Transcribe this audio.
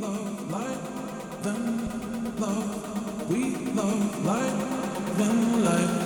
love light, then love. We love light, then light.